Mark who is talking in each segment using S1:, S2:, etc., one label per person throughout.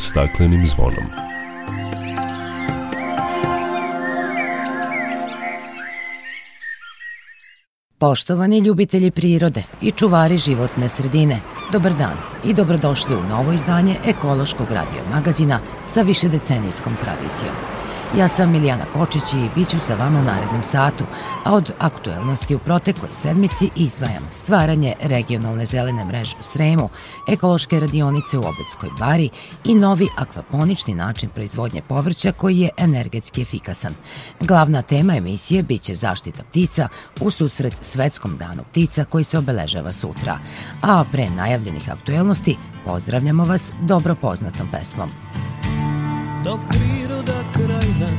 S1: staklenim zvonom.
S2: Poštovani ljubitelji prirode i čuvari životne sredine, dobar dan i dobrodošli u novo izdanje ekološkog radio magazina sa višedecenijskom tradicijom. Ja sam Milijana Kočić i bit ću sa vama u narednom satu, a od aktuelnosti u protekloj sedmici izdvajam stvaranje regionalne zelene mreže u Sremu, ekološke radionice u Obedskoj bari i novi akvaponični način proizvodnje povrća koji je energetski efikasan. Glavna tema emisije biće zaštita ptica u susret Svetskom danu ptica koji se obeležava sutra. A pre najavljenih aktuelnosti pozdravljamo vas dobro poznatom pesmom.
S3: Dok priroda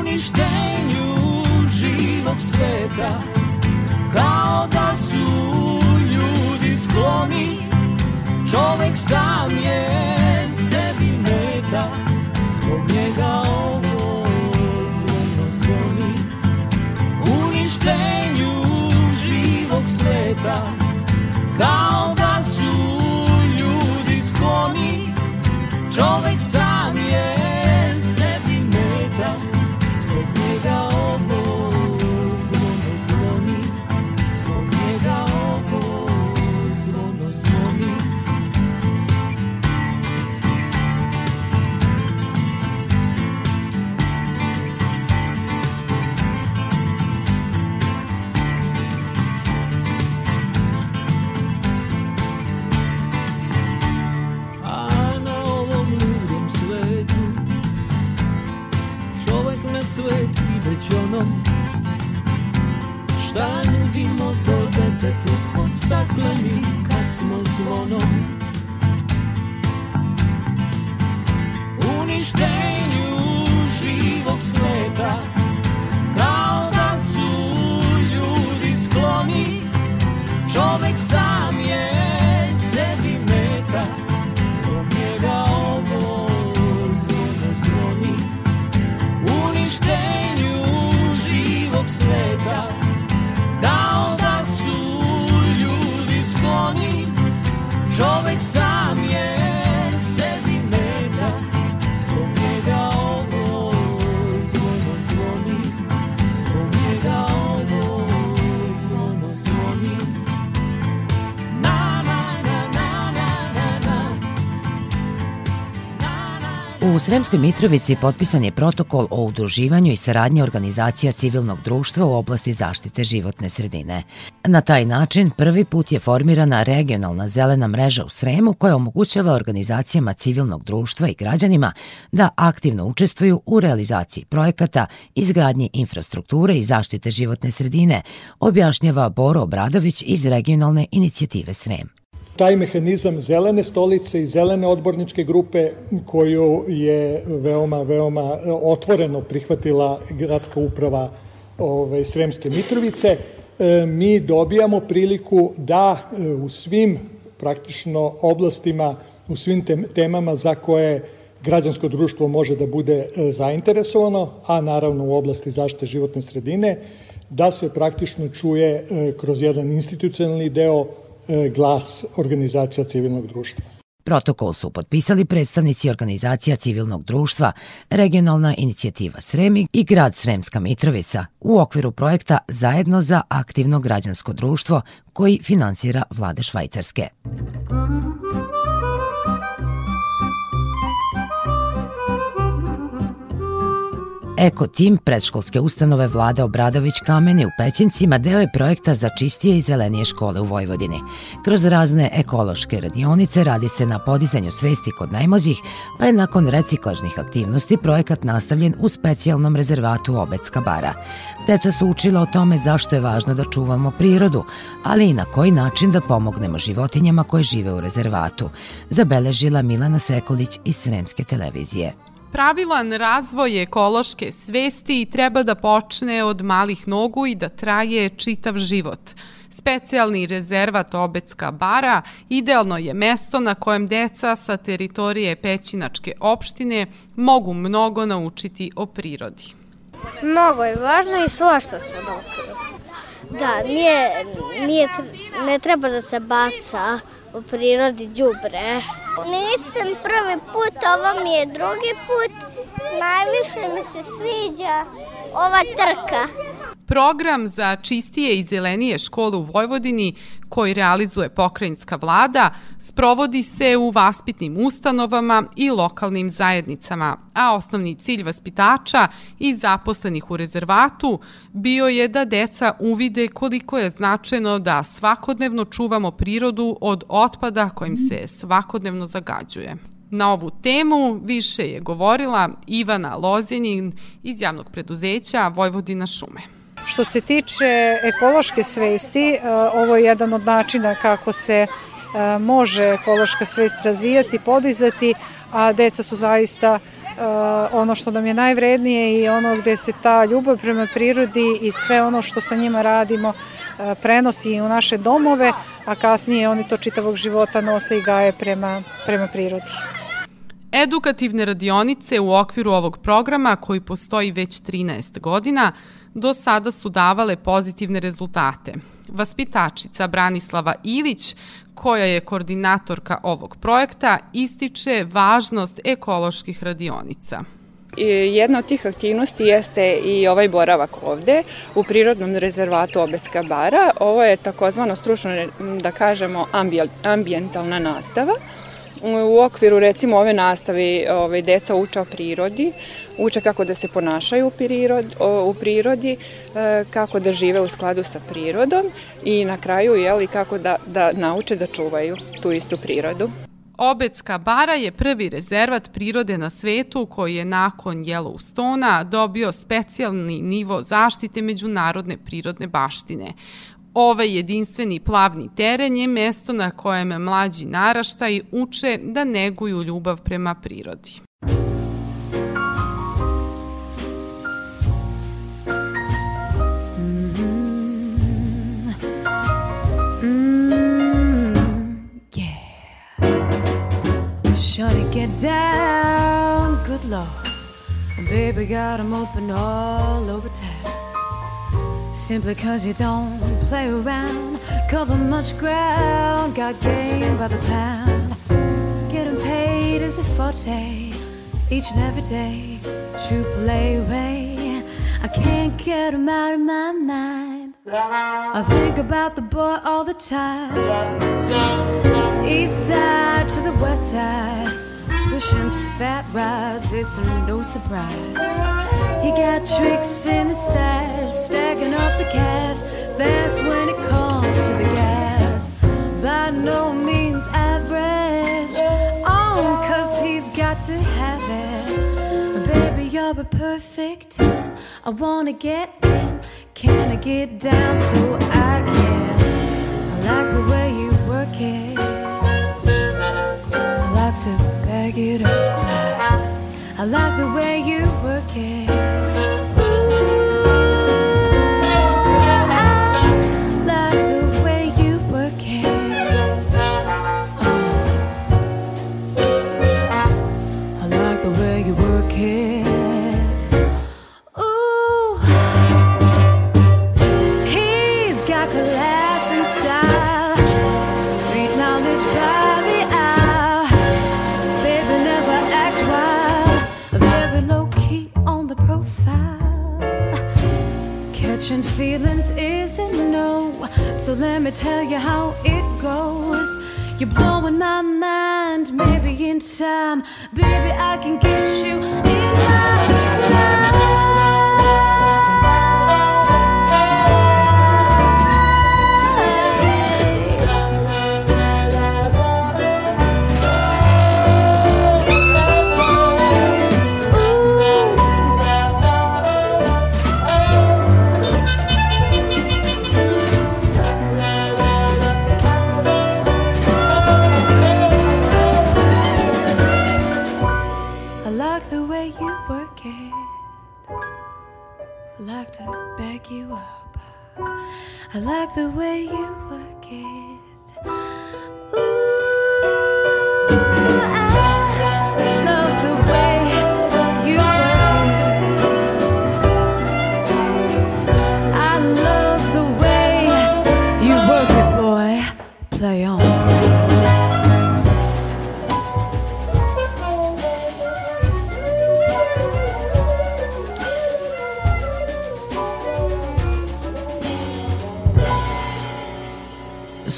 S3: Uništenju živog sveta Kao da su ljudi skloni Čovek sam je sebi meta. Zbog njega ovo zvono zvoni Uništenju živog sveta Kao
S2: Sremskoj Mitrovici potpisan je protokol o udruživanju i saradnji organizacija civilnog društva u oblasti zaštite životne sredine. Na taj način prvi put je formirana regionalna zelena mreža u Sremu koja omogućava organizacijama civilnog društva i građanima da aktivno učestvuju u realizaciji projekata, izgradnji infrastrukture i zaštite životne sredine, objašnjava Boro Obradović iz regionalne inicijative Srem.
S4: Taj mehanizam zelene stolice i zelene odborničke grupe koju je veoma, veoma otvoreno prihvatila gradska uprava ove, Sremske Mitrovice, e, mi dobijamo priliku da e, u svim praktično oblastima, u svim tem, temama za koje građansko društvo može da bude zainteresovano, a naravno u oblasti zaštite životne sredine, da se praktično čuje kroz jedan institucionalni deo glas organizacija civilnog društva.
S2: Protokol su potpisali predstavnici organizacija civilnog društva, regionalna inicijativa Sremi i grad Sremska Mitrovica u okviru projekta Zajedno za aktivno građansko društvo koji finansira vlade Švajcarske. Eko tim predškolske ustanove Vlada Obradović Kameni u Pećincima deo je projekta za čistije i zelenije škole u Vojvodini. Kroz razne ekološke radionice radi se na podizanju svesti kod najmlađih, pa je nakon reciklažnih aktivnosti projekat nastavljen u specijalnom rezervatu Obecka bara. Deca su učila o tome zašto je važno da čuvamo prirodu, ali i na koji način da pomognemo životinjama koje žive u rezervatu, zabeležila Milana Sekolić iz Sremske televizije.
S5: Pravilan razvoj ekološke svesti treba da počne od malih nogu i da traje čitav život. Specijalni rezervat Obecka bara idealno je mesto na kojem deca sa teritorije Pećinačke opštine mogu mnogo naučiti o prirodi.
S6: Mnogo je važno i svašta smo naučili. Da, nije, nije, ne treba da se baca u prirodi đubre. Nisam prvi put, ovo mi je drugi put. Najviše mi se sviđa ova trka.
S5: Program za čistije i zelenije škole u Vojvodini koji realizuje pokrajinska vlada sprovodi se u vaspitnim ustanovama i lokalnim zajednicama, a osnovni cilj vaspitača i zaposlenih u rezervatu bio je da deca uvide koliko je značajno da svakodnevno čuvamo prirodu od otpada kojim se svakodnevno zagađuje. Na ovu temu više je govorila Ivana Lozjenin iz javnog preduzeća Vojvodina šume.
S7: Što se tiče ekološke svesti, e, ovo je jedan od načina kako se e, može ekološka svest razvijati, podizati, a deca su zaista e, ono što nam je najvrednije i ono gde se ta ljubav prema prirodi i sve ono što sa njima radimo prenosi u naše domove, a kasnije oni to čitavog života nose i gaje prema, prema prirodi.
S5: Edukativne radionice u okviru ovog programa, koji postoji već 13 godina, do sada su davale pozitivne rezultate. Vaspitačica Branislava Ilić, koja je koordinatorka ovog projekta, ističe važnost ekoloških radionica.
S8: Jedna od tih aktivnosti jeste i ovaj boravak ovde u prirodnom rezervatu Obecka bara. Ovo je takozvano stručno, da kažemo, ambijentalna nastava U okviru recimo ove nastave ovaj, deca uče o prirodi, uče kako da se ponašaju u, prirod, u prirodi, e, kako da žive u skladu sa prirodom i na kraju jeli, kako da, da nauče da čuvaju tu istu prirodu.
S5: Obecka bara je prvi rezervat prirode na svetu koji je nakon Yellowstona dobio specijalni nivo zaštite međunarodne prirodne baštine. Ovaj jedinstveni plavni teren je mesto na kojem mlađi naraštaj uče da neguju ljubav prema prirodi. Shorty, get down, good lord. Baby got them open all over town. Simply cause you don't play around, cover much ground, got game by the pound. Getting paid is a forte, each and every day. True play way, I can't get him out of my mind. I think about the boy all the time. East side to the west side, pushing fat rides, it's no surprise. He got tricks in the stash, stacking up the cash. Fast when it comes to the gas. By no means average. Oh, cause he's got to have it. Baby, you're a perfect 10. I wanna get in. Can I get down so I can? I like the way you work it. I like to I like the way you work it. Me tell you how it goes. You're blowing my mind, maybe in time, baby, I can get you
S9: the way you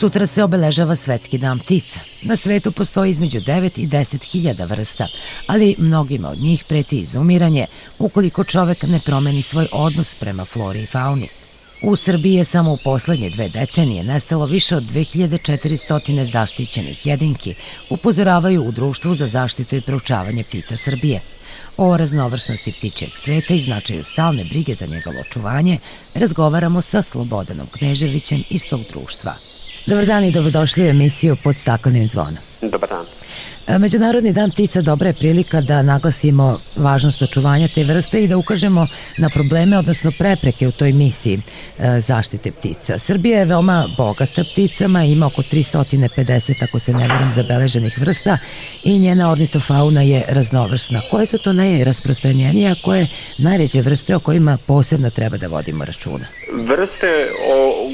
S2: Sutra se obeležava Svetski dan ptica. Na svetu postoji između 9 i 10 hiljada vrsta, ali mnogima od njih preti izumiranje ukoliko čovek ne promeni svoj odnos prema flori i fauni. U Srbiji je samo u poslednje dve decenije nestalo više od 2400 zaštićenih jedinki, upozoravaju u Društvu za zaštitu i proučavanje ptica Srbije. O raznovrsnosti ptičjeg sveta i značaju stalne brige za njegovo očuvanje razgovaramo sa Slobodanom Kneževićem iz tog društva. Dobar dan i dobrodošli u emisiju pod staklenim zvonom.
S10: Dobar dan.
S2: E, Međunarodni dan ptica dobra je prilika da naglasimo važnost očuvanja te vrste i da ukažemo na probleme, odnosno prepreke u toj misiji e, zaštite ptica. Srbija je veoma bogata pticama, ima oko 350, ako se ne verujem, zabeleženih vrsta i njena ornitofauna je raznovrsna. Koje su to najrasprostranjenije, a koje najređe vrste o kojima posebno treba da vodimo računa?
S10: Vrste o,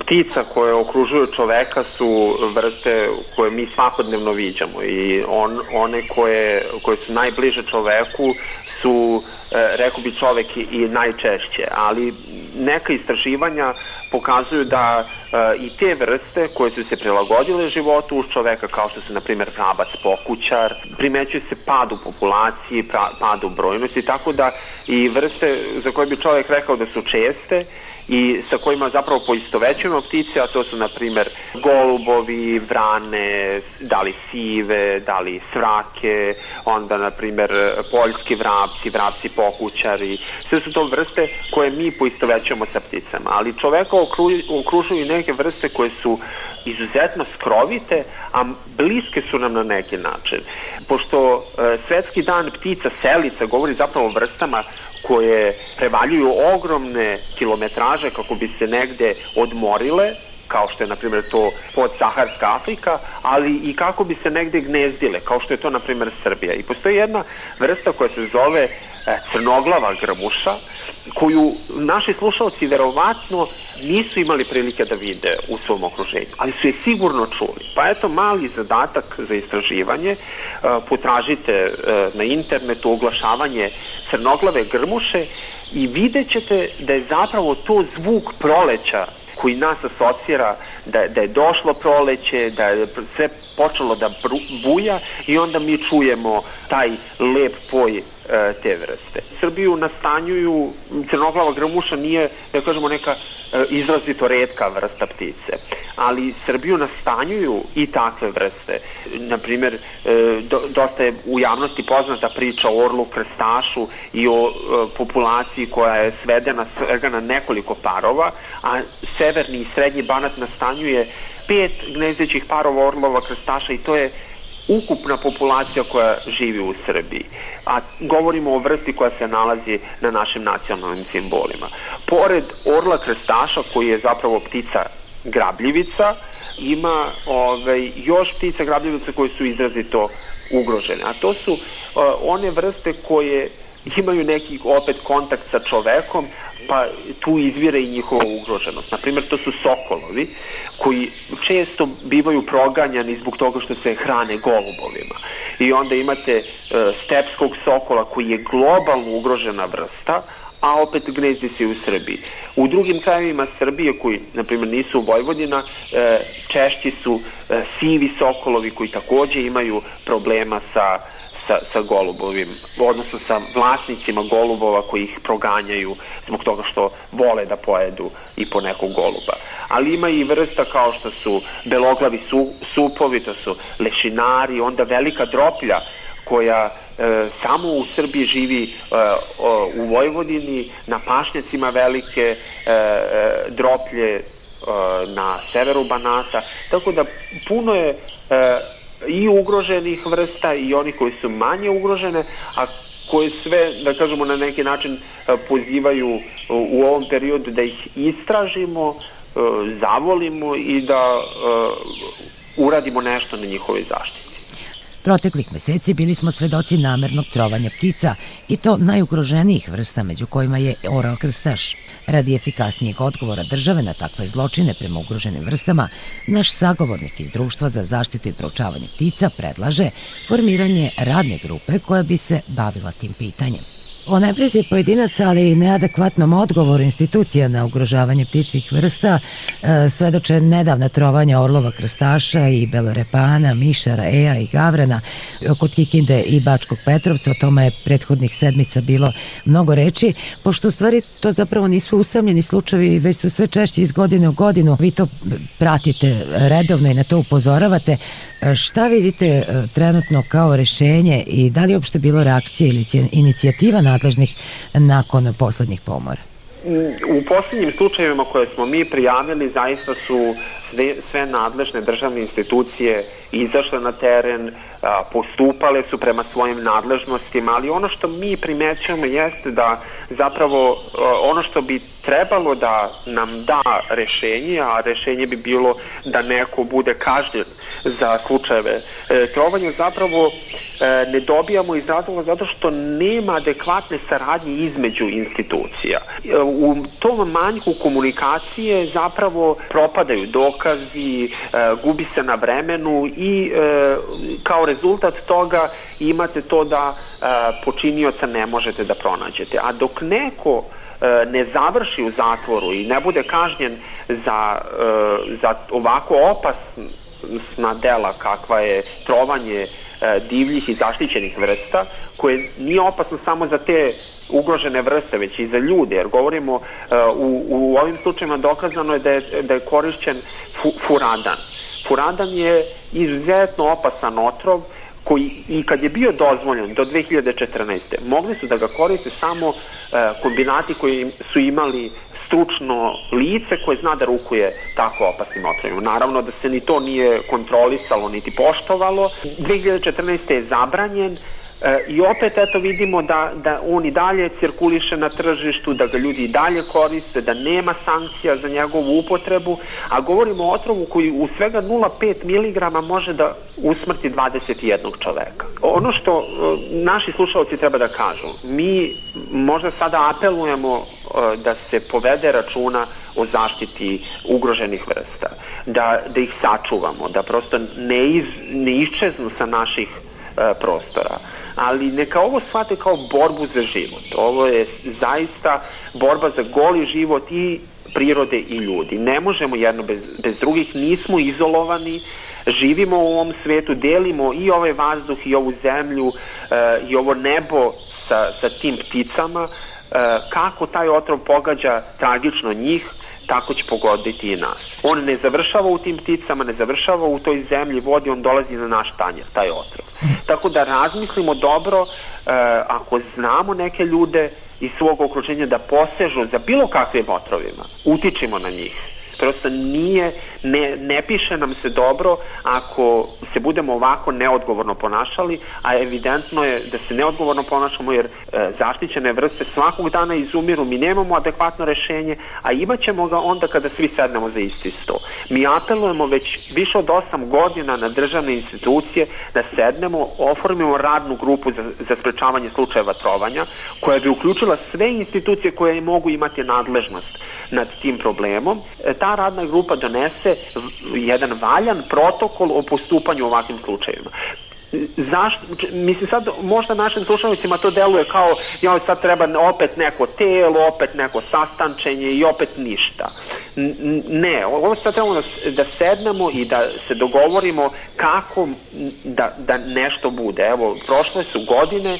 S10: ptica koje okružuju čoveka su vrste koje mi svakodnevno viđamo i on, one koje, koje su najbliže čoveku su, e, rekao bi čovek i, i najčešće, ali neka istraživanja pokazuju da e, i te vrste koje su se prilagodile životu uz čoveka, kao što su, na primjer, vrabac pokućar, primećuje se pad u populaciji, pra, pad u brojnosti, tako da i vrste za koje bi čovek rekao da su česte, i sa kojima zapravo poistovećujemo ptice, a to su na primer golubovi, vrane, da li sive, da li svrake, onda na primer poljski vrapci, vrapci pokućari, sve su to vrste koje mi poistovećujemo sa pticama, ali čoveka okružuju neke vrste koje su izuzetno skrovite, a bliske su nam na neki način. Pošto e, svetski dan ptica selica govori zapravo o vrstama koje prevaljuju ogromne kilometraže kako bi se negde odmorile, kao što je, na primjer, to podsaharska Afrika, ali i kako bi se negde gnezdile, kao što je to, na primjer, Srbija. I postoji jedna vrsta koja se zove crnoglava grmuša, koju naši slušalci verovatno nisu imali prilike da vide u svom okruženju, ali su je sigurno čuli. Pa eto, mali zadatak za istraživanje, e, potražite e, na internetu oglašavanje crnoglave grmuše i vidjet ćete da je zapravo to zvuk proleća koji nas asocira da, da je došlo proleće, da je sve počelo da buja i onda mi čujemo taj lep poj e, te vrste. Srbiju nastanjuju, crnoglava grmuša nije, da kažemo, neka e, izrazito redka vrsta ptice, ali Srbiju nastanjuju i takve vrste. Naprimer, e, do, dosta je u javnosti poznata priča o orlu krstašu i o e, populaciji koja je svedena svega na nekoliko parova, a severni i srednji banat nastanjuje pet gnezdećih parova orlova krstaša i to je ukupna populacija koja živi u Srbiji. A govorimo o vrsti koja se nalazi na našim nacionalnim simbolima. Pored orla krstaša, koji je zapravo ptica grabljivica, ima ovaj, još ptica grabljivica koje su izrazito ugrožene. A to su uh, one vrste koje imaju neki opet kontakt sa čovekom, pa tu izvire i njihova ugroženost. Naprimer, to su sokolovi koji često bivaju proganjani zbog toga što se hrane golubovima. I onda imate e, stepskog sokola koji je globalno ugrožena vrsta, a opet gnezdi se u Srbiji. U drugim krajevima Srbije koji, na primjer, nisu Vojvodina, e, češći su e, sivi sokolovi koji takođe imaju problema sa sa, sa golubovim, odnosno sa vlasnicima golubova koji ih proganjaju zbog toga što vole da pojedu i po nekog goluba. Ali ima i vrsta kao što su beloglavi su, supovi, to su lešinari, onda velika droplja koja e, samo u Srbiji živi e, o, u Vojvodini, na pašnjacima velike e, e, droplje e, na severu Banata, tako da puno je e, i ugroženih vrsta i oni koji su manje ugrožene, a koje sve, da kažemo, na neki način pozivaju u ovom periodu da ih istražimo, zavolimo i da uradimo nešto na njihovoj zaštiti.
S2: Proteklih meseci bili smo svedoci namernog trovanja ptica i to najugroženijih vrsta među kojima je orao krstaš. Radi efikasnijeg odgovora države na takve zločine prema ugroženim vrstama, naš sagovornik iz Društva za zaštitu i proučavanje ptica predlaže formiranje radne grupe koja bi se bavila tim pitanjem. O nebrizi pojedinaca, ali i neadekvatnom odgovoru institucija na ugrožavanje ptičnih vrsta e, svedoče nedavna trovanja orlova krstaša i belorepana, mišara, eja i gavrana kod Kikinde i Bačkog Petrovca. O tome je prethodnih sedmica bilo mnogo reči, pošto u stvari to zapravo nisu usamljeni slučajevi, već su sve češće iz godine u godinu. Vi to pratite redovno i na to upozoravate. E, šta vidite e, trenutno kao rešenje i da li je uopšte bilo reakcije ili inicijativa nadležnih nakon poslednjih pomora?
S10: U poslednjim slučajevima koje smo mi prijavili zaista su sve, sve nadležne državne institucije izašle na teren, postupale su prema svojim nadležnostima, ali ono što mi primećujemo jeste da zapravo ono što bi trebalo da nam da rešenje, a rešenje bi bilo da neko bude kažnjen za slučajeve e, trovanja, zapravo e, ne dobijamo iz razloga zato što nema adekvatne saradnje između institucija. E, u tom manjku komunikacije zapravo propadaju dokazi, e, gubi se na vremenu i e, kao rezultat toga imate to da e, počinioca ne možete da pronađete. A dok neko e, ne završi u zatvoru i ne bude kažnjen za, e, za ovako opasna dela kakva je trovanje e, divljih i zaštićenih vrsta, koje nije opasno samo za te ugrožene vrste, već i za ljude, jer govorimo, e, u, u ovim slučajima dokazano je da je, da je korišćen fu, furadan. Furadan je izuzetno opasan otrov koji i kad je bio dozvoljen do 2014. mogli su da ga koriste samo e, kombinati koji su imali stručno lice koje zna da rukuje tako opasnim otrovima. Naravno da se ni to nije kontrolisalo niti poštovalo. 2014. je zabranjen, I opet eto vidimo da, da on i dalje cirkuliše na tržištu, da ga ljudi i dalje koriste, da nema sankcija za njegovu upotrebu, a govorimo o otrovu koji u svega 0,5 mg može da usmrti 21 čoveka. Ono što e, naši slušalci treba da kažu, mi možda sada apelujemo e, da se povede računa o zaštiti ugroženih vrsta, da, da ih sačuvamo, da prosto ne, iz, ne iščeznu sa naših prostora ali neka ovo shvate kao borbu za život. Ovo je zaista borba za goli život i prirode i ljudi. Ne možemo jedno bez, bez drugih, nismo izolovani, živimo u ovom svetu, delimo i ovaj vazduh i ovu zemlju e, i ovo nebo sa, sa tim pticama, e, kako taj otrov pogađa tragično njih, tako će pogoditi i nas. On ne završava u tim pticama, ne završava u toj zemlji, vodi, on dolazi na naš tanjer, taj otrov. Tako da razmislimo dobro, e, ako znamo neke ljude iz svog okruženja da posežu za bilo kakvim otrovima, utičimo na njih prosto nije, ne, ne piše nam se dobro ako se budemo ovako neodgovorno ponašali, a evidentno je da se neodgovorno ponašamo jer e, zaštićene vrste svakog dana izumiru, mi nemamo adekvatno rešenje, a imaćemo ga onda kada svi sednemo za isti sto. Mi apelujemo već više od 8 godina na državne institucije da sednemo, oformimo radnu grupu za, za sprečavanje slučajeva trovanja, koja bi uključila sve institucije koje mogu imati nadležnost nad tim problemom, e, ta radna grupa donese jedan valjan protokol o postupanju u ovakvim slučajevima zašto, mislim sad možda našim slušalnicima to deluje kao ja sad treba opet neko telo, opet neko sastančenje i opet ništa. Ne, ovo sad trebamo da, da sednemo i da se dogovorimo kako da, da nešto bude. Evo, prošle su godine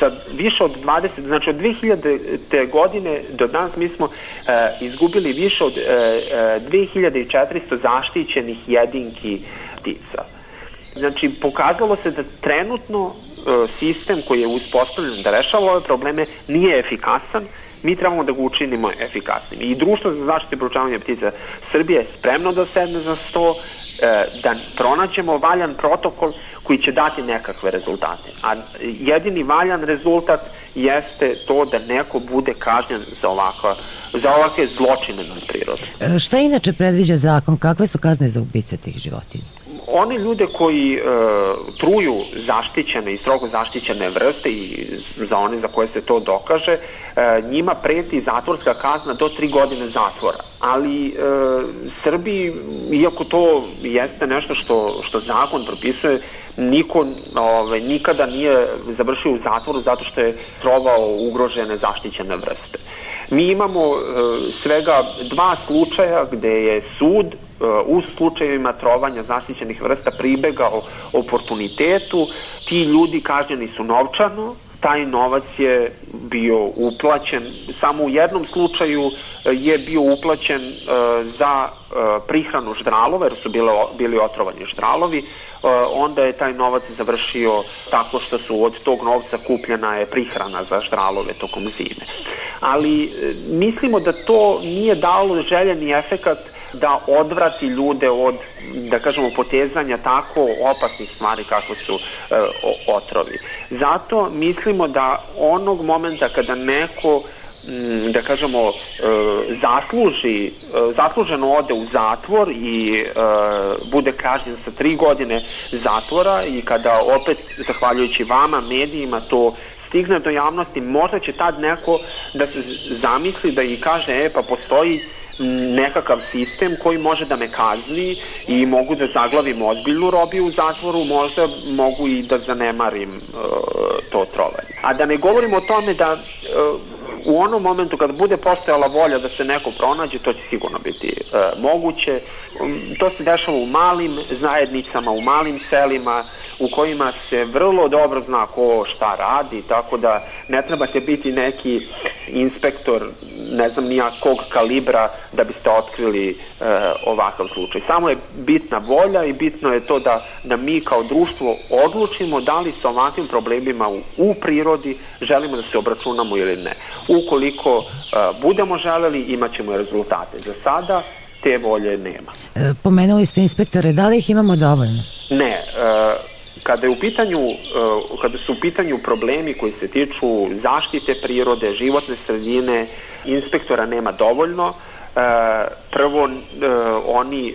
S10: za više od 20, znači od 2000. godine do danas mi smo e, izgubili više od e, 2400 e, zaštićenih jedinki ptica. Znači, pokazalo se da trenutno e, sistem koji je uspostavljen da rešava ove probleme nije efikasan, mi trebamo da ga učinimo efikasnim. I društvo za zaštitu i proučavanje ptica Srbije je spremno da sedne za sto da pronađemo valjan protokol koji će dati nekakve rezultate. A jedini valjan rezultat jeste to da neko bude kažnjen za ovakva za ovakve zločine na prirode.
S2: E, šta inače predviđa zakon? Kakve su kazne za ubice tih životinja?
S10: One ljude koji e, truju zaštićene i strogo zaštićene vrste i za one za koje se to dokaže, e, njima preti zatvorska kazna do tri godine zatvora. Ali e, Srbiji, iako to jeste nešto što, što zakon propisuje, niko ove, nikada nije završio u zatvoru zato što je trovao ugrožene zaštićene vrste. Mi imamo e, svega dva slučaja gde je sud u slučajevima trovanja zaštićenih vrsta pribegao oportunitetu. Ti ljudi kažnjeni su novčano, taj novac je bio uplaćen, samo u jednom slučaju e, je bio uplaćen e, za e, prihranu ždralova, jer su bile, bili otrovani ždralovi, onda je taj novac završio tako što su od tog novca kupljena je prihrana za ždralove tokom zime. Ali mislimo da to nije dalo željeni efekat da odvrati ljude od, da kažemo, potezanja tako opasnih stvari kako su e, otrovi. Zato mislimo da onog momenta kada neko da kažemo, e, zasluži, e, zasluženo ode u zatvor i e, bude kažnjen sa tri godine zatvora i kada opet, zahvaljujući vama, medijima, to stigne do javnosti, možda će tad neko da se zamisli da i kaže, e, pa postoji nekakav sistem koji može da me kazni i mogu da zaglavim ozbiljnu robiju u zatvoru, možda mogu i da zanemarim uh, to trovanje. A da ne govorimo o tome da uh, u onom momentu kad bude postojala volja da se neko pronađe, to će sigurno biti uh, moguće. Um, to se dešava u malim zajednicama, u malim selima, u kojima se vrlo dobro zna ko šta radi, tako da ne trebate biti neki inspektor, ne znam nija kog kalibra da biste otkrili e, ovakav slučaj. Samo je bitna volja i bitno je to da, da mi kao društvo odlučimo da li sa ovakvim problemima u, u prirodi želimo da se obračunamo ili ne. Ukoliko e, budemo želeli, imat ćemo rezultate. Za sada te volje nema.
S2: E, pomenuli ste inspektore, da li ih imamo dovoljno?
S10: Ne, e, Kada, je u pitanju, e, kada su u pitanju problemi koji se tiču zaštite prirode, životne sredine, inspektora nema dovoljno. E, prvo, e, oni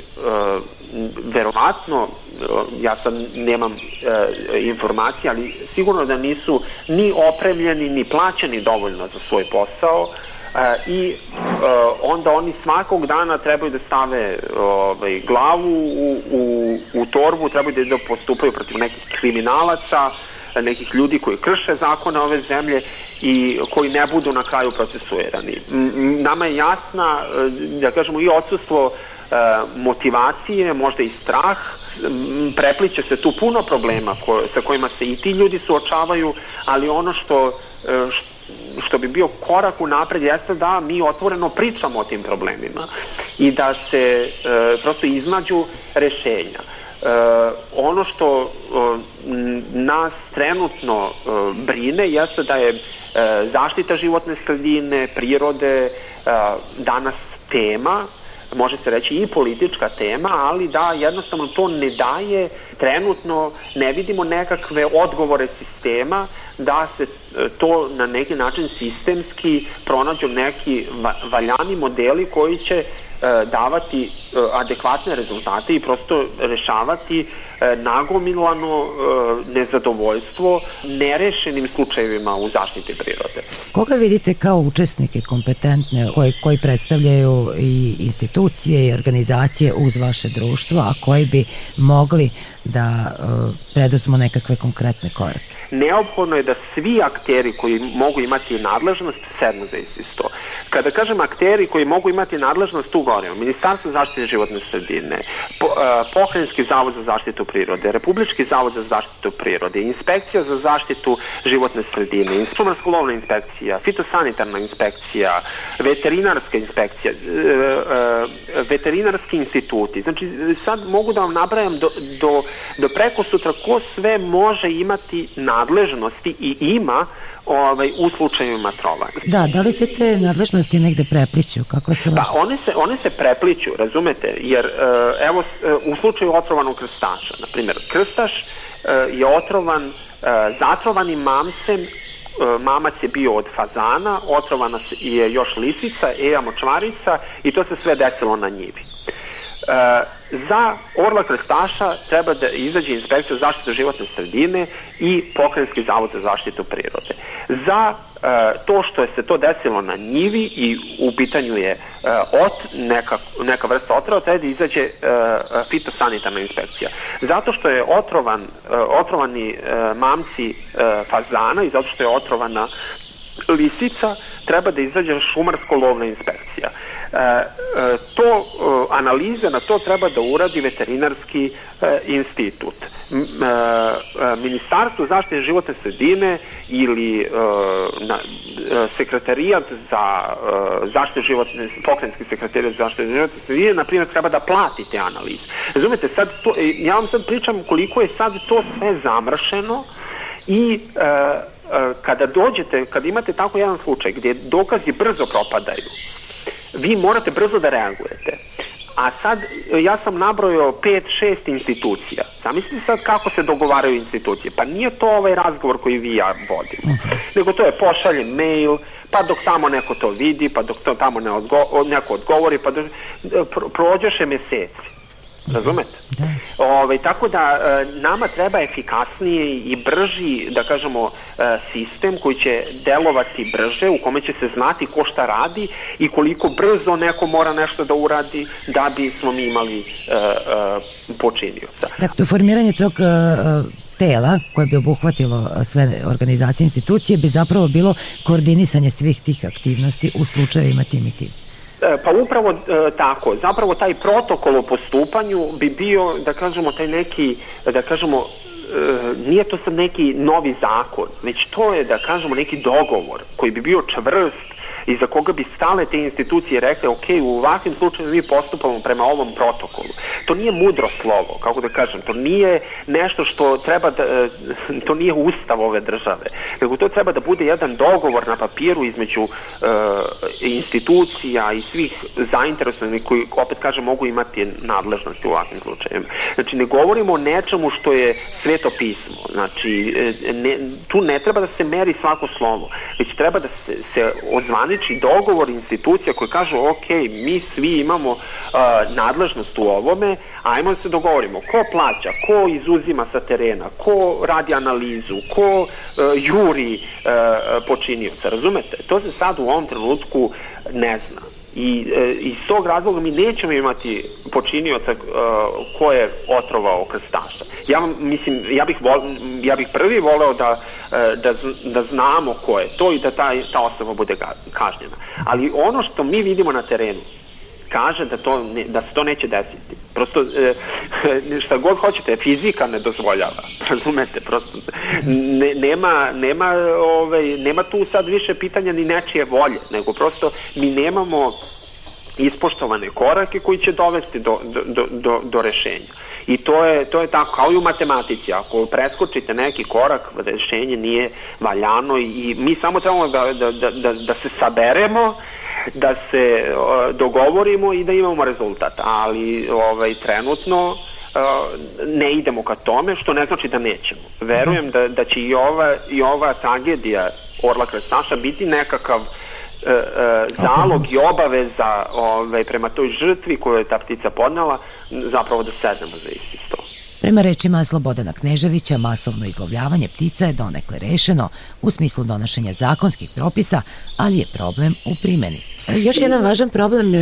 S10: verovatno, ja sad nemam informacije, ali sigurno da nisu ni opremljeni, ni plaćeni dovoljno za svoj posao i onda oni svakog dana trebaju da stave ovaj, glavu u, u, u torbu, trebaju da, postupaju protiv nekih kriminalaca, nekih ljudi koji krše zakone ove zemlje i koji ne budu na kraju procesuirani. Nama je jasna, e, da kažemo, i odsustvo e, motivacije, možda i strah, prepliče se tu puno problema ko, sa kojima se i ti ljudi suočavaju, ali ono što, e, što što bi bio korak u napred jeste da mi otvoreno pričamo o tim problemima i da se e, prosto iznađu rešenja. E, ono što e, nas trenutno e, brine jeste da je e, zaštita životne sredine, prirode e, danas tema može se reći i politička tema, ali da jednostavno to ne daje, trenutno ne vidimo nekakve odgovore sistema da se e, to na neki način sistemski pronađu neki valjani modeli koji će E, davati adekvatne rezultate i prosto rešavati e, nagomilano nezadovoljstvo nerešenim slučajevima u zaštiti prirode.
S2: Koga vidite kao učesnike kompetentne koji, koji predstavljaju i institucije i organizacije uz vaše društvo, a koji bi mogli da preduzmu nekakve konkretne korake?
S10: Neophodno je da svi akteri koji mogu imati nadležnost sednu za isti sto. Kada kažem akteri koji mogu imati nadležnost, tu govorimo Ministarstvo zaštite životne sredine, po, uh, Pokrajinski zavod za zaštitu prirode, Republički zavod za zaštitu prirode, Inspekcija za zaštitu životne sredine, Šumarsko-lovna inspekcija, fitosanitarna inspekcija, veterinarska inspekcija, uh, uh, veterinarski instituti. Znači, sad mogu da vam nabrajam do, do, do preko sutra ko sve može imati nadležnosti i ima ovaj, u slučajevima trovanja.
S2: Da, da li se te nadležnosti negde prepliću? Kako se
S10: Pa one se, one se prepliću, razumete, jer e, evo e, u slučaju otrovanog krstaša, na primjer, krstaš e, je otrovan zatrovanim mamcem mamac je bio od fazana, otrovana je još lisica, eja močvarica i to se sve desilo na njivi. E, za Orla Krstaša treba da izađe inspekcija zaštite životne sredine i pokrenjski zavod za zaštitu prirode. Za e, to što je se to desilo na njivi i u pitanju je e, ot, neka, neka vrsta otrova, treba da izađe e, fitosanitarna inspekcija. Zato što je otrovan, e, otrovani e, mamci e, fazana i zato što je otrovana lisica, treba da izađe šumarsko-lovna inspekcija. E, e, to e, analize na to treba da uradi veterinarski institut. Ministarstvo zaštite životne sredine ili sekretarijat za zaštitu životne, pokrenjski sekretarijat za zaštitu životne sredine, na primjer, treba da plati te analize. Razumete, sad to, ja vam sad pričam koliko je sad to sve zamršeno i kada dođete, kada imate tako jedan slučaj gdje dokazi brzo propadaju, vi morate brzo da reagujete. A sad, ja sam nabrojao 5-6 institucija. Zamislite sad kako se dogovaraju institucije. Pa nije to ovaj razgovor koji vi ja vodim. Nego to je pošaljen mail, pa dok tamo neko to vidi, pa dok to tamo ne odgo neko odgovori, pa dok, pro, prođeše meseci. Razumete? Da. Ove, tako da e, nama treba efikasniji i brži, da kažemo, e, sistem koji će delovati brže, u kome će se znati ko šta radi i koliko brzo neko mora nešto da uradi da bi smo mi imali e, počinioca.
S2: Dakle, formiranje tog tela koje bi obuhvatilo sve organizacije institucije bi zapravo bilo koordinisanje svih tih aktivnosti u slučajevima tim i tim.
S10: E, pa upravo e, tako. Zapravo taj protokol o postupanju bi bio, da kažemo, taj neki, da kažemo, e, nije to sad neki novi zakon, već to je, da kažemo, neki dogovor koji bi bio čvrst, i za koga bi stale te institucije rekle, ok, u ovakvim slučajima mi postupamo prema ovom protokolu. To nije mudro slovo, kako da kažem, to nije nešto što treba da, e, to nije ustav ove države, nego to treba da bude jedan dogovor na papiru između uh, institucija i svih zainteresovanih koji, opet kažem, mogu imati nadležnosti u ovakvim slučajima. Znači, ne govorimo o nečemu što je sveto pismo. Znači, e, ne, tu ne treba da se meri svako slovo, već treba da se, se ozvani zvanični dogovor institucija koji kažu ok, mi svi imamo uh, nadležnost u ovome, ajmo da se dogovorimo ko plaća, ko izuzima sa terena, ko radi analizu, ko uh, juri uh, počinioca, razumete? To se sad u ovom trenutku ne zna. I e, iz tog razloga mi nećemo imati počinioca e, ko je otrovao krstaša. Ja mislim, ja bih, vol, ja bih prvi voleo da, e, da, da znamo ko je to i da taj, ta osoba bude kažnjena. Ali ono što mi vidimo na terenu, kaže da, to da se to neće desiti. Prosto, e, šta god hoćete, fizika ne dozvoljava. Razumete? Prosto, ne, nema, nema, ovaj, nema tu sad više pitanja ni nečije volje, nego prosto mi nemamo ispoštovane korake koji će dovesti do, do, do, do rešenja. I to je, to je tako, kao i u matematici, ako preskočite neki korak, rešenje nije valjano i mi samo trebamo da, da, da, da, da se saberemo da se dogovorimo i da imamo rezultat, ali ovaj, trenutno ne idemo ka tome, što ne znači da nećemo. Verujem da, da će i ova, i ova tragedija Orla Krestaša biti nekakav e, e, zalog i obaveza ovaj, prema toj žrtvi koju je ta ptica podnala, zapravo da sednemo za isti sto.
S2: Prema rečima Slobodana Kneževića, masovno izlovljavanje ptica je donekle rešeno u smislu donošenja zakonskih propisa, ali je problem u primeni. Još jedan važan problem e,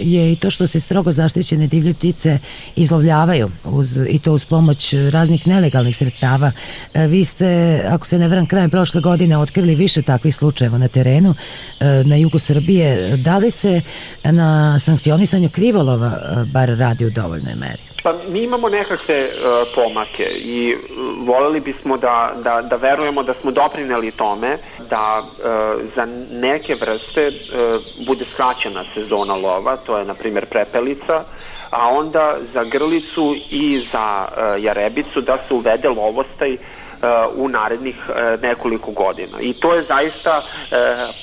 S2: je i to što se strogo zaštićene divlje ptice izlovljavaju uz, i to uz pomoć raznih nelegalnih sredstava. E, vi ste, ako se ne vram, krajem prošle godine otkrili više takvih slučajeva na terenu e, na jugu Srbije. Da li se na sankcionisanju krivolova bar radi u dovoljnoj meri?
S10: Pa mi imamo nekakve uh, pomake i uh, voleli bismo da, da, da verujemo da smo doprineli tome da uh, za neke vrste uh, bude skraćena sezona lova, to je na primjer prepelica, a onda za grlicu i za uh, jarebicu da se uvede lovostaj u narednih nekoliko godina. I to je zaista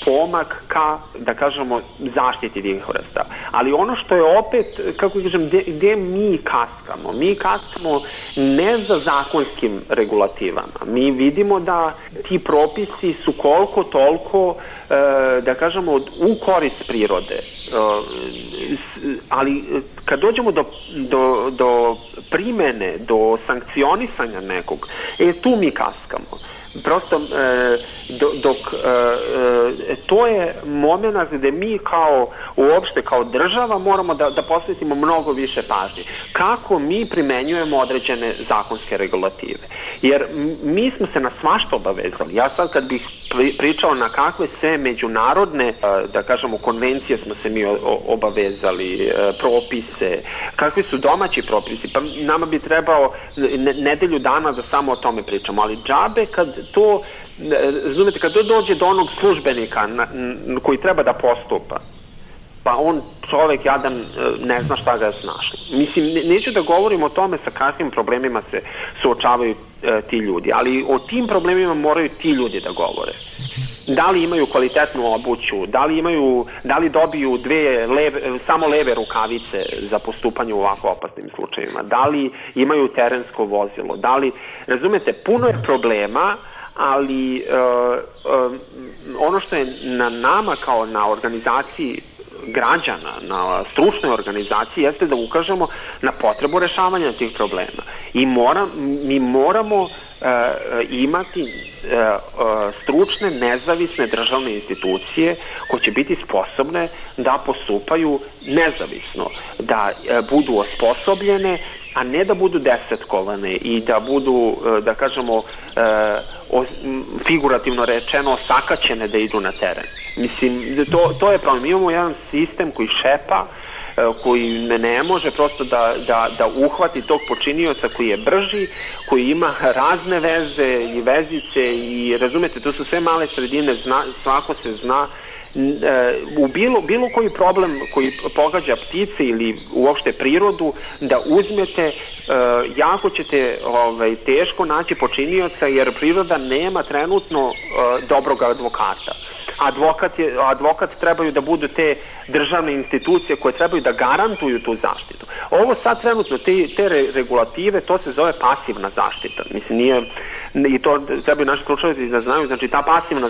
S10: pomak ka, da kažemo, zaštiti tih vrsta. Ali ono što je opet, kako kažem, gde, gde mi kaskamo? Mi kaskamo ne za zakonskim regulativama. Mi vidimo da ti propisi su koliko toliko da kažemo u korist prirode ali kad dođemo do, do, do primene, do sankcionisanja nekog, e tu mi kaskamo prosto e, dok e, e, to je moment gde mi kao uopšte kao država moramo da, da posvetimo mnogo više pažnje. Kako mi primenjujemo određene zakonske regulative. Jer mi smo se na svašta obavezali. Ja sad kad bih pričao na kakve sve međunarodne, e, da kažemo, konvencije smo se mi obavezali, e, propise, kakvi su domaći propisi, pa nama bi trebao nedelju dana da samo o tome pričamo, ali džabe kad to, razumete, kad to dođe do onog službenika koji treba da postupa, pa on čovek jadan e, ne zna šta ga je snašli. Mislim, neću da govorim o tome sa kakvim problemima se suočavaju e, ti ljudi, ali o tim problemima moraju ti ljudi da govore. Da li imaju kvalitetnu obuću, da li imaju, da li dobiju dve leve, samo leve rukavice za postupanje u ovako opasnim slučajevima, da li imaju terensko vozilo, da li, razumete, puno je problema, ali uh, uh, ono što je na nama kao na organizaciji građana, na stručnoj organizaciji jeste da ukažemo na potrebu rešavanja tih problema. I mora, mi moramo e, imati e, stručne, nezavisne državne institucije koje će biti sposobne da postupaju nezavisno, da e, budu osposobljene a ne da budu desetkovane i da budu, da kažemo, e, figurativno rečeno, sakaćene da idu na teren. Mislim, to, to je problem. Imamo jedan sistem koji šepa, e, koji ne, ne može prosto da, da, da uhvati tog počinioca koji je brži, koji ima razne veze i vezice i razumete, to su sve male sredine, zna, svako se zna u bilo, bilo koji problem koji pogađa ptice ili uopšte prirodu da uzmete e, jako ćete ovaj, teško naći počinioca jer priroda nema trenutno e, dobrog advokata. Advokat, je, advokat trebaju da budu te državne institucije koje trebaju da garantuju tu zaštitu. Ovo sad trenutno, te, te regulative, to se zove pasivna zaštita. Mislim, nije, i to trebaju naši slučajevci da znaju, znači ta pasivna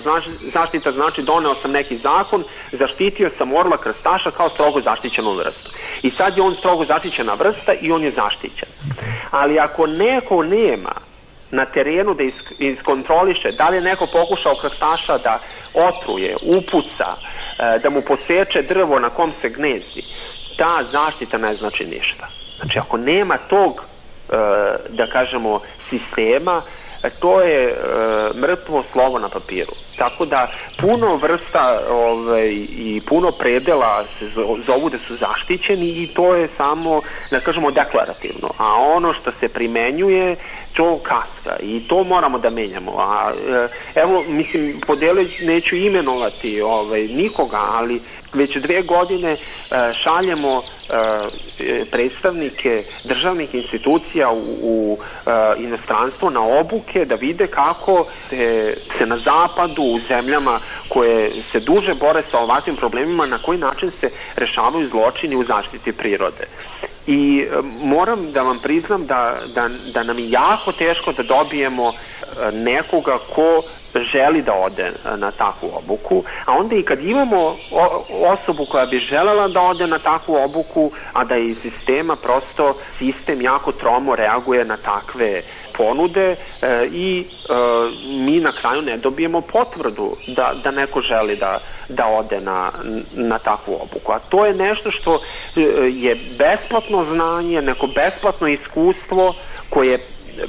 S10: zaštita znači doneo sam neki zakon, zaštitio sam orla krstaša kao strogo zaštićenu vrstu. I sad je on strogo zaštićena vrsta i on je zaštićen. Ali ako neko nema na terenu da iskontroliše da li je neko pokušao krstaša da otruje, upuca, e, da mu poseče drvo na kom se gnezdi, ta zaštita ne znači ništa. Znači ako nema tog, e, da kažemo, sistema, to je e, mrtvo slovo na papiru. Tako da puno vrsta ovaj, i puno predela se zovu da su zaštićeni i to je samo, da kažemo, deklarativno. A ono što se primenjuje, to kaska i to moramo da menjamo. A, e, evo, mislim, podele neću imenovati ovaj, nikoga, ali već dve godine e, šaljemo e, predstavnike državnih institucija u, u inostranstvo na obuke da vide kako se na zapadu u zemljama koje se duže bore sa ovakvim problemima na koji način se rešavaju zločini u zaštiti prirode. I moram da vam priznam da, da, da nam je jako teško da dobijemo nekoga ko želi da ode e, na takvu obuku, a onda i kad imamo osobu koja bi želela da ode na takvu obuku, a da iz sistema prosto sistem jako tromo reaguje na takve ponude e, i e, mi na kraju ne dobijemo potvrdu da, da neko želi da, da ode na, na takvu obuku. A to je nešto što e, je besplatno znanje, neko besplatno iskustvo koje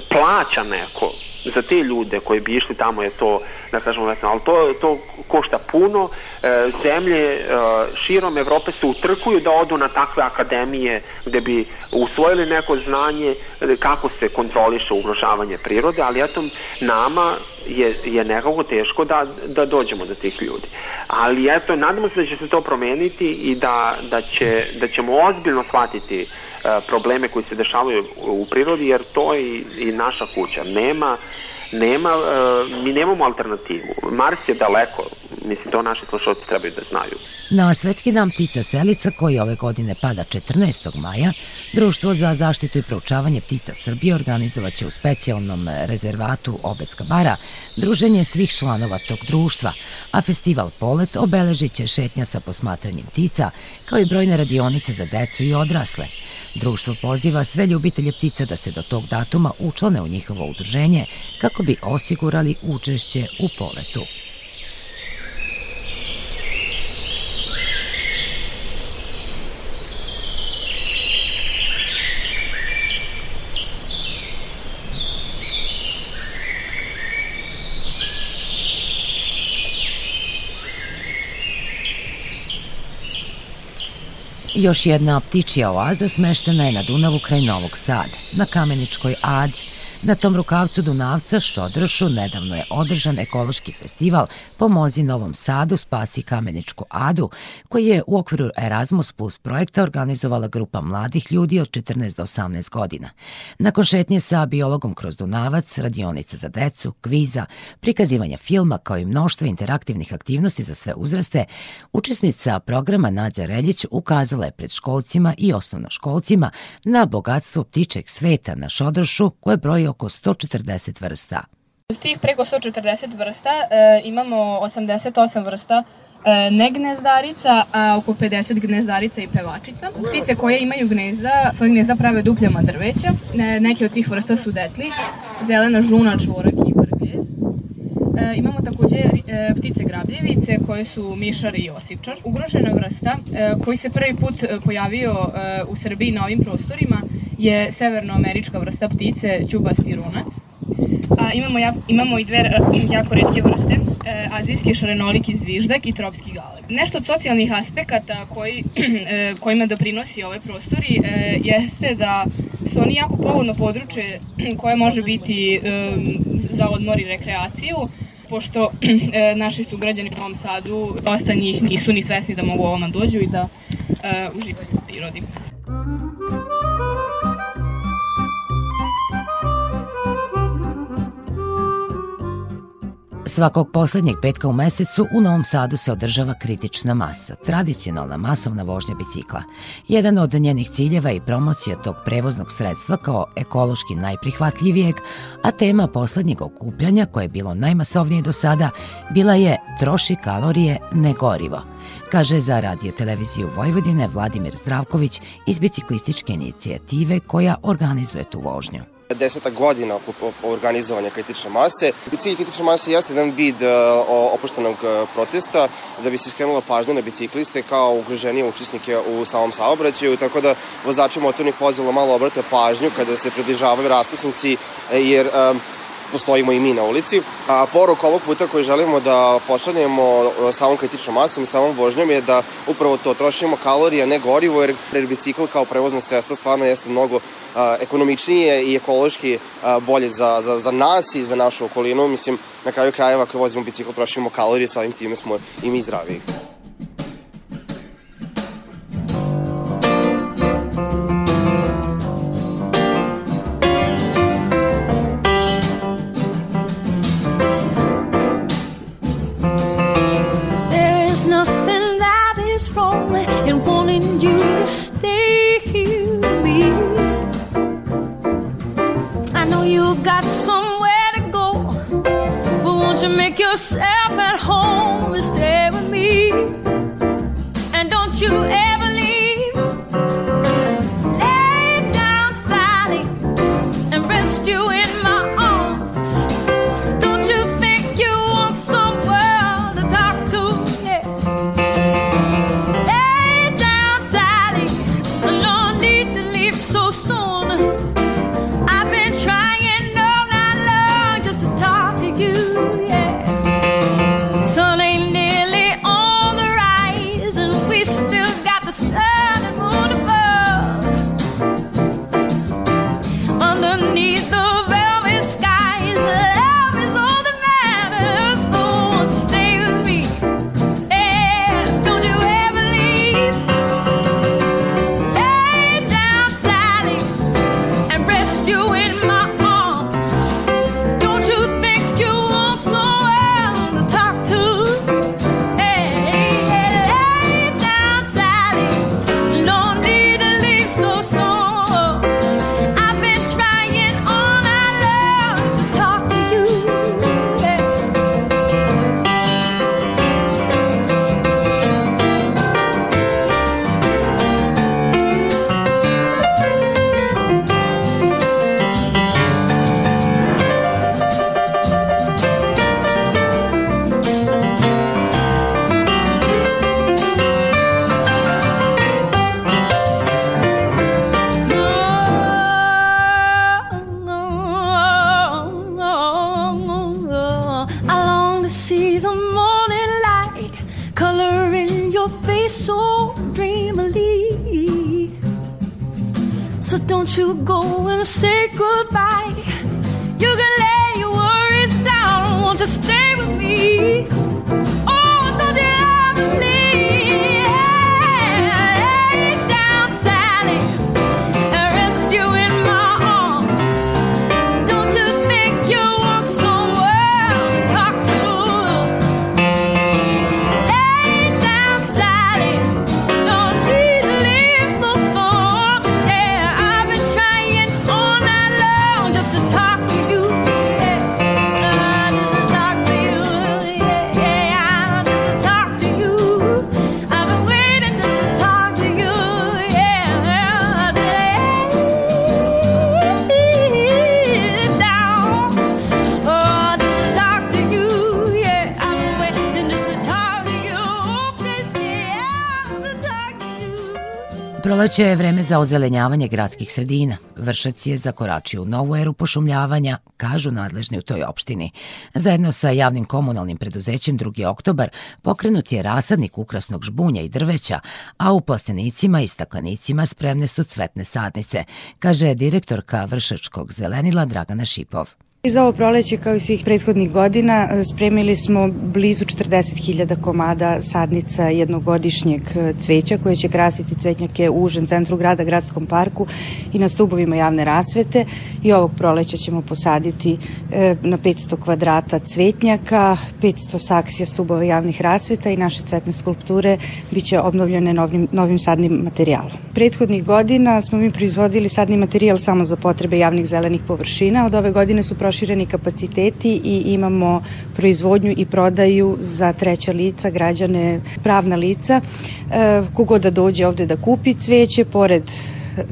S10: plaća neko za te ljude koji bi išli tamo je to, da kažemo, vesno, ali to, to košta puno. E, zemlje e, širom Evrope se utrkuju da odu na takve akademije gde bi usvojili neko znanje e, kako se kontroliše ugrožavanje prirode, ali eto, nama je, je nekako teško da, da dođemo do tih ljudi. Ali eto, nadamo se da će se to promeniti i da, da, će, da ćemo ozbiljno shvatiti probleme koji se dešavaju u prirodi, jer to je i, i naša kuća. Nema nema, uh, mi nemamo alternativu. Mars je daleko, mislim, to naši slušalci trebaju da znaju.
S2: Na Svetski dan ptica selica, koji ove godine pada 14. maja, Društvo za zaštitu i proučavanje ptica Srbije organizovaće u specijalnom rezervatu Obecka bara druženje svih članova tog društva, a festival Polet obeležit će šetnja sa posmatranjem ptica, kao i brojne radionice za decu i odrasle. Društvo poziva sve ljubitelje ptica da se do tog datuma učlane u njihovo udruženje kako bi osigurali učešće u poletu. Još jedna ptičija oaza smeštena je na Dunavu kraj Novog Sada, na Kameničkoj Adi, Na tom rukavcu Dunavca, Šodrošu, nedavno je održan ekološki festival Pomozi Novom Sadu, spasi Kameničku Adu, koji je u okviru Erasmus Plus projekta organizovala grupa mladih ljudi od 14 do 18 godina. Nakon šetnje sa biologom kroz Dunavac, radionica za decu, kviza, prikazivanja filma kao i mnoštvo interaktivnih aktivnosti za sve uzraste, učesnica programa Nađa Reljić ukazala je pred školcima i osnovnoškolcima na bogatstvo ptičeg sveta na Šodrošu koje broji oko 140 vrsta.
S11: Od tih preko 140 vrsta e, imamo 88 vrsta e, negnezdarica, a oko 50 gnezdarica i pevačica. Ptice koje imaju gnezda, svoje gnezda prave dupljama drveća. E, neke od tih vrsta su detlić, zelena žuna, čvorak i. E, imamo takođe e, ptice grabljevice koje su mišar i osivčar. Ugrožena vrsta e, koji se prvi put e, pojavio e, u Srbiji na ovim prostorima je severnoamerička vrsta ptice, ćubasti runac. A, imamo, jak, imamo i dve jako redke vrste, e, azijski šarenoliki zviždak i tropski galeb. Nešto od socijalnih aspekata koji, e, kojima doprinosi ove prostori e, jeste da su oni jako pogodno područje koje može biti e, za odmor i rekreaciju, pošto e, naši sugrađani u Novom Sadu, dosta njih nisu ni svesni da mogu ovoma dođu i da e, uživaju u prirodi.
S2: Svakog poslednjeg petka u mesecu u Novom Sadu se održava kritična masa, tradicionalna masovna vožnja bicikla. Jedan od njenih ciljeva je promocija tog prevoznog sredstva kao ekološki najprihvatljivijeg, a tema poslednjeg okupljanja, koje je bilo najmasovnije do sada, bila je troši kalorije, ne gorivo kaže za radio televiziju Vojvodine Vladimir Zdravković iz biciklističke inicijative koja organizuje tu vožnju
S12: deseta godina organizovanja kritične mase. Cilj kritične mase jeste jedan vid e, opuštenog e, protesta da bi se skrenula pažnja na bicikliste kao ugroženije učesnike u samom saobraćaju, tako da vozači motornih vozila malo obrate pažnju kada se približavaju raskrsnici, e, jer postojimo i mi na ulici. A poruk ovog puta koji želimo da pošaljemo samom kritičnom masom i samom vožnjom je da upravo to trošimo kalorije, ne gorivo, jer, jer bicikl kao prevozno sredstvo stvarno jeste mnogo a, ekonomičnije i ekološki a, bolje za, za, za nas i za našu okolinu. Mislim, na kraju krajeva kad vozimo bicikl trošimo kalorije, samim time smo i mi zdraviji.
S9: Yourself at home and stay with me. And don't you ever leave. Lay down, Sally, and rest you in my arms. Don't you think you want someone to talk to? Yeah. Lay down, Sally, no need to leave so soon.
S2: Proleće je vreme za ozelenjavanje gradskih sredina. Vršac je zakoračio u novu eru pošumljavanja, kažu nadležni u toj opštini. Zajedno sa javnim komunalnim preduzećem 2. oktobar pokrenut je rasadnik ukrasnog žbunja i drveća, a u plastenicima i staklenicima spremne su cvetne sadnice, kaže direktorka Vršačkog zelenila Dragana Šipov.
S13: Iz ovo proleće, kao i svih prethodnih godina, spremili smo blizu 40.000 komada sadnica jednogodišnjeg cveća koje će krasiti cvetnjake u užem centru grada, gradskom parku i na stubovima javne rasvete. I ovog proleća ćemo posaditi e, na 500 kvadrata cvetnjaka, 500 saksija stubova javnih rasveta i naše cvetne skulpture biće obnovljene novim, novim sadnim materijalom. Prethodnih godina smo mi proizvodili sadni materijal samo za potrebe javnih zelenih površina. Od ove godine su prošireni kapaciteti i imamo proizvodnju i prodaju za treća lica, građane, pravna lica. E, kogod da dođe ovde da kupi cveće, pored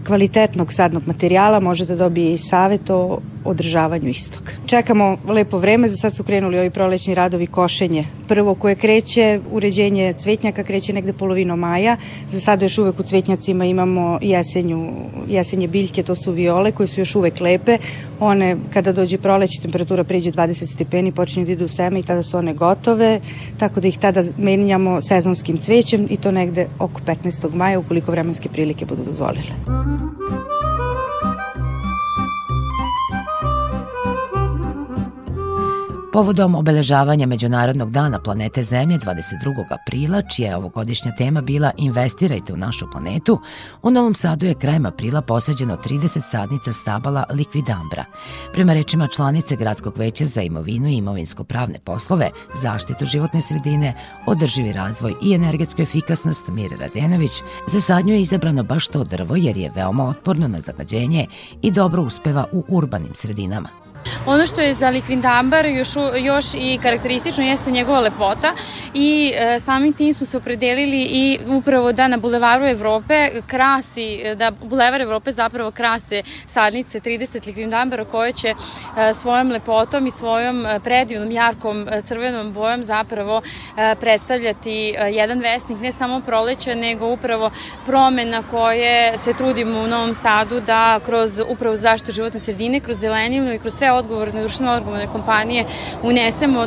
S13: kvalitetnog sadnog materijala može da dobije i savet o održavanju istog. Čekamo lepo vreme, za sad su krenuli ovi prolećni radovi košenje. Prvo koje kreće, uređenje cvetnjaka kreće negde polovinom maja. Za sada još uvek u cvetnjacima imamo jesenju, jesenje biljke, to su viole koje su još uvek lepe. One, kada dođe proleće, temperatura pređe 20 stepeni, počinju da idu u seme i tada su one gotove, tako da ih tada menjamo sezonskim cvećem i to negde oko 15. maja, ukoliko vremenske prilike budu dozvolile.
S2: Povodom obeležavanja Međunarodnog dana planete Zemlje 22. aprila, čija je ovogodišnja tema bila Investirajte u našu planetu, u Novom Sadu je krajem aprila posađeno 30 sadnica stabala Likvidambra. Prema rečima članice Gradskog veća za imovinu i imovinsko-pravne poslove, zaštitu životne sredine, održivi razvoj i energetsku efikasnost Mire Radenović, za sadnju je izabrano baš to drvo jer je veoma otporno na zagađenje i dobro uspeva u urbanim sredinama.
S14: Ono što je za likvindambar još, još i karakteristično jeste njegova lepota i e, samim tim smo se opredelili i upravo da na Bulevaru Evrope krasi, da Bulevar Evrope zapravo krase sadnice 30 likvindambara koje će e, svojom lepotom i svojom e, predivnom jarkom e, crvenom bojom zapravo e, predstavljati e, jedan vesnik ne samo proleća nego upravo promena koje se trudimo u Novom Sadu da kroz upravo zaštitu životne sredine, kroz zeleninu i kroz sve odgovorne, društveno odgovorne kompanije unesemo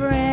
S9: yeah.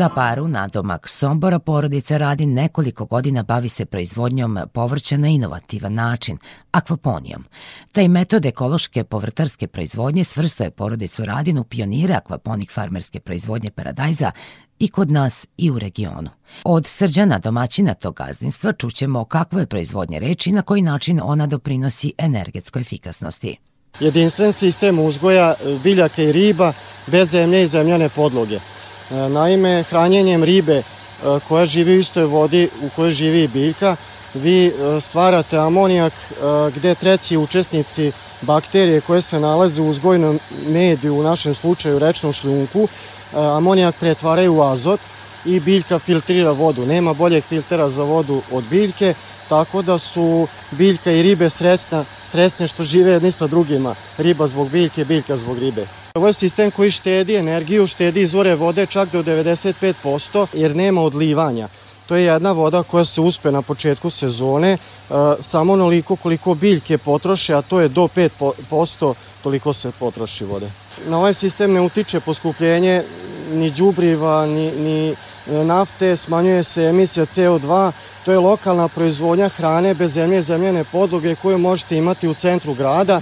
S2: U Staparu, nadomak Sombora, porodica radi nekoliko godina bavi se proizvodnjom povrća na inovativan način, akvaponijom. Taj metod ekološke povrtarske proizvodnje svrsto je porodicu Radin u pionire akvaponik farmerske proizvodnje paradajza i kod nas i u regionu. Od srđana domaćina tog gazdinstva čućemo kakvo je proizvodnje reči i na koji način ona doprinosi energetskoj efikasnosti.
S15: jedinstven sistem uzgoja biljaka i riba bez zemlje i zemljane podloge. E, Naime, hranjenjem ribe e, koja živi u istoj vodi u kojoj živi i biljka, vi e, stvarate amonijak gde treći učesnici bakterije koje se nalaze u uzgojnom mediju, u našem slučaju rečnom šljunku, amonijak pretvaraju u azot i biljka filtrira vodu. Nema boljeg filtera za vodu od biljke, tako da su biljka i ribe sresna, sresne što žive jedni sa drugima. Riba zbog biljke, biljka zbog ribe. Ovo je sistem koji štedi energiju, štedi izvore vode čak do 95% jer nema odlivanja. To je jedna voda koja se uspe na početku sezone, e, samo onoliko koliko biljke potroše, a to je do 5% toliko se potroši vode. Na ovaj sistem ne utiče poskupljenje ni đubriva, ni, ni nafte, smanjuje se emisija CO2, to je lokalna proizvodnja hrane bez zemlje zemljene podloge koju možete imati u centru grada.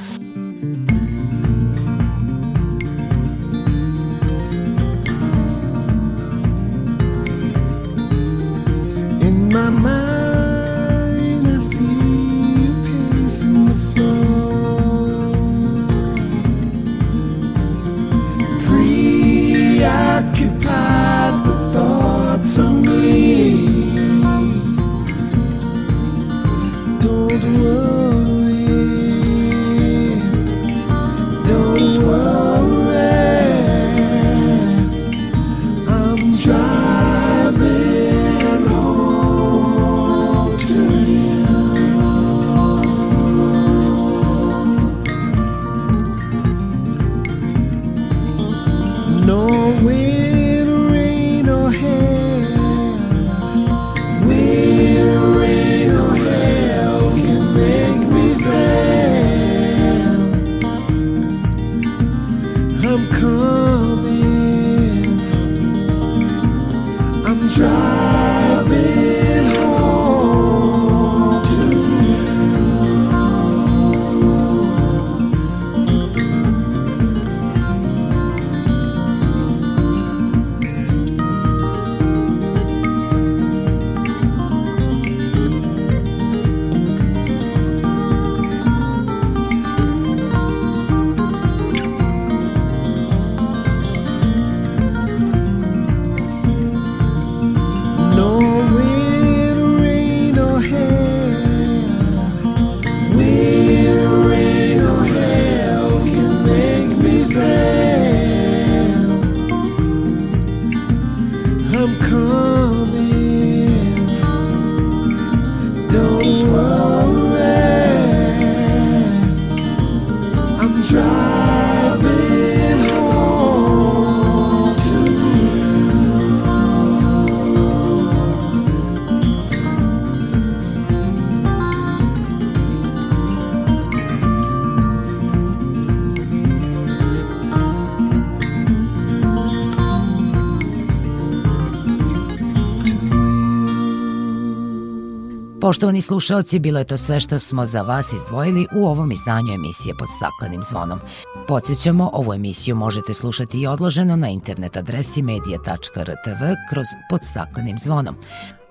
S2: Poštovani slušaoci, bilo je to sve što smo za vas izdvojili u ovom izdanju emisije pod staklenim zvonom. Podsjećamo, ovu emisiju možete slušati i odloženo na internet adresi media.rtv kroz pod staklenim zvonom.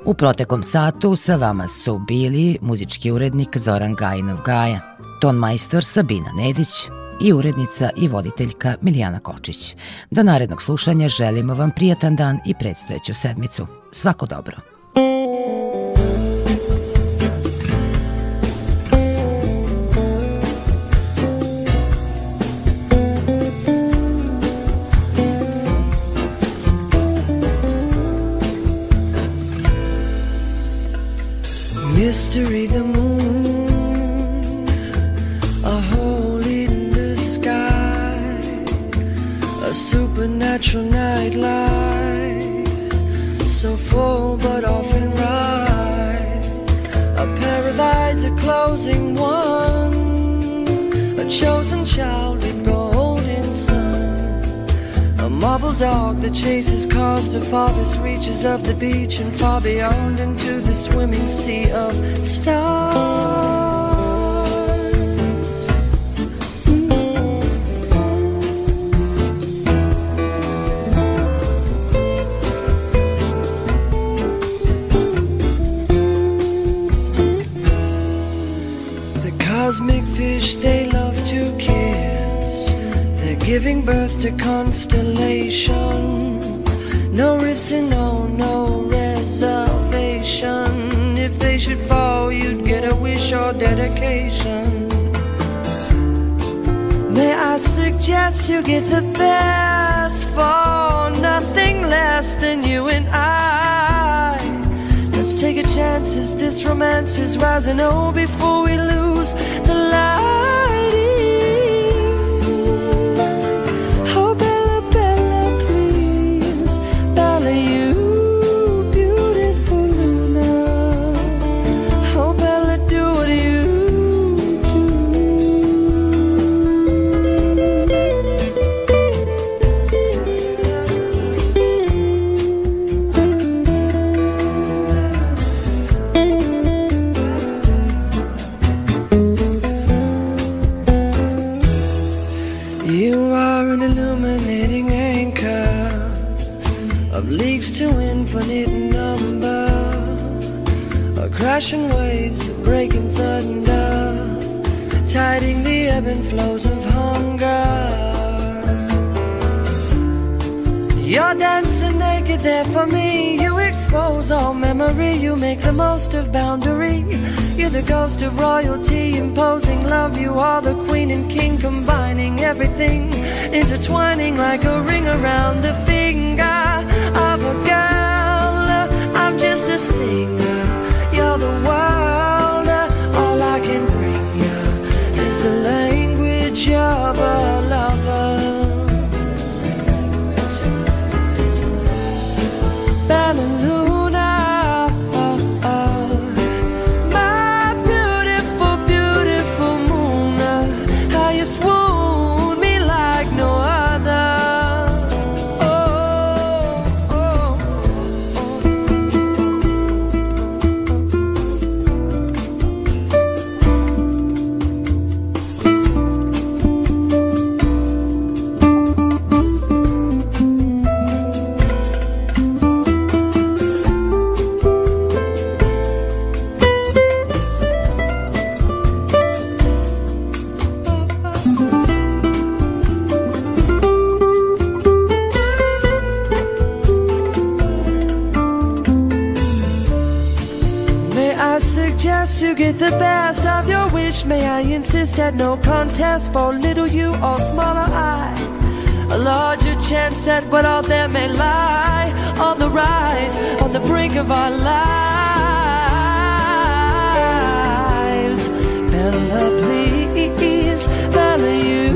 S2: U protekom satu sa vama su bili muzički urednik Zoran Gajinov Gaja, ton majstor Sabina Nedić i urednica i voditeljka Milijana Kočić. Do narednog slušanja želimo vam prijatan dan i predstojeću sedmicu. Svako dobro.
S16: Mystery the moon, a hole in the sky, a supernatural nightlight, so full but often right, a paradise, a closing one, a chosen child marble dog that chases cars to farthest reaches of the beach and far beyond into the swimming sea of stars. The cosmic fish they giving birth to constellations. No rifts and no, no reservation. If they should fall, you'd get a wish or dedication. May I suggest you get the best for nothing less than you and I. Let's take a chance as this romance is rising. Oh, before we lose the lighting. Naked there for me. You expose all memory. You make the most of boundary. You're the ghost of royalty, imposing love. You are the queen and king, combining everything, intertwining like a ring around the finger of a girl. I'm just a singer. You're the world. All I can no contest for little you or smaller I. A larger chance at what all there may lie on the rise, on the brink of our lives. Bella, please value.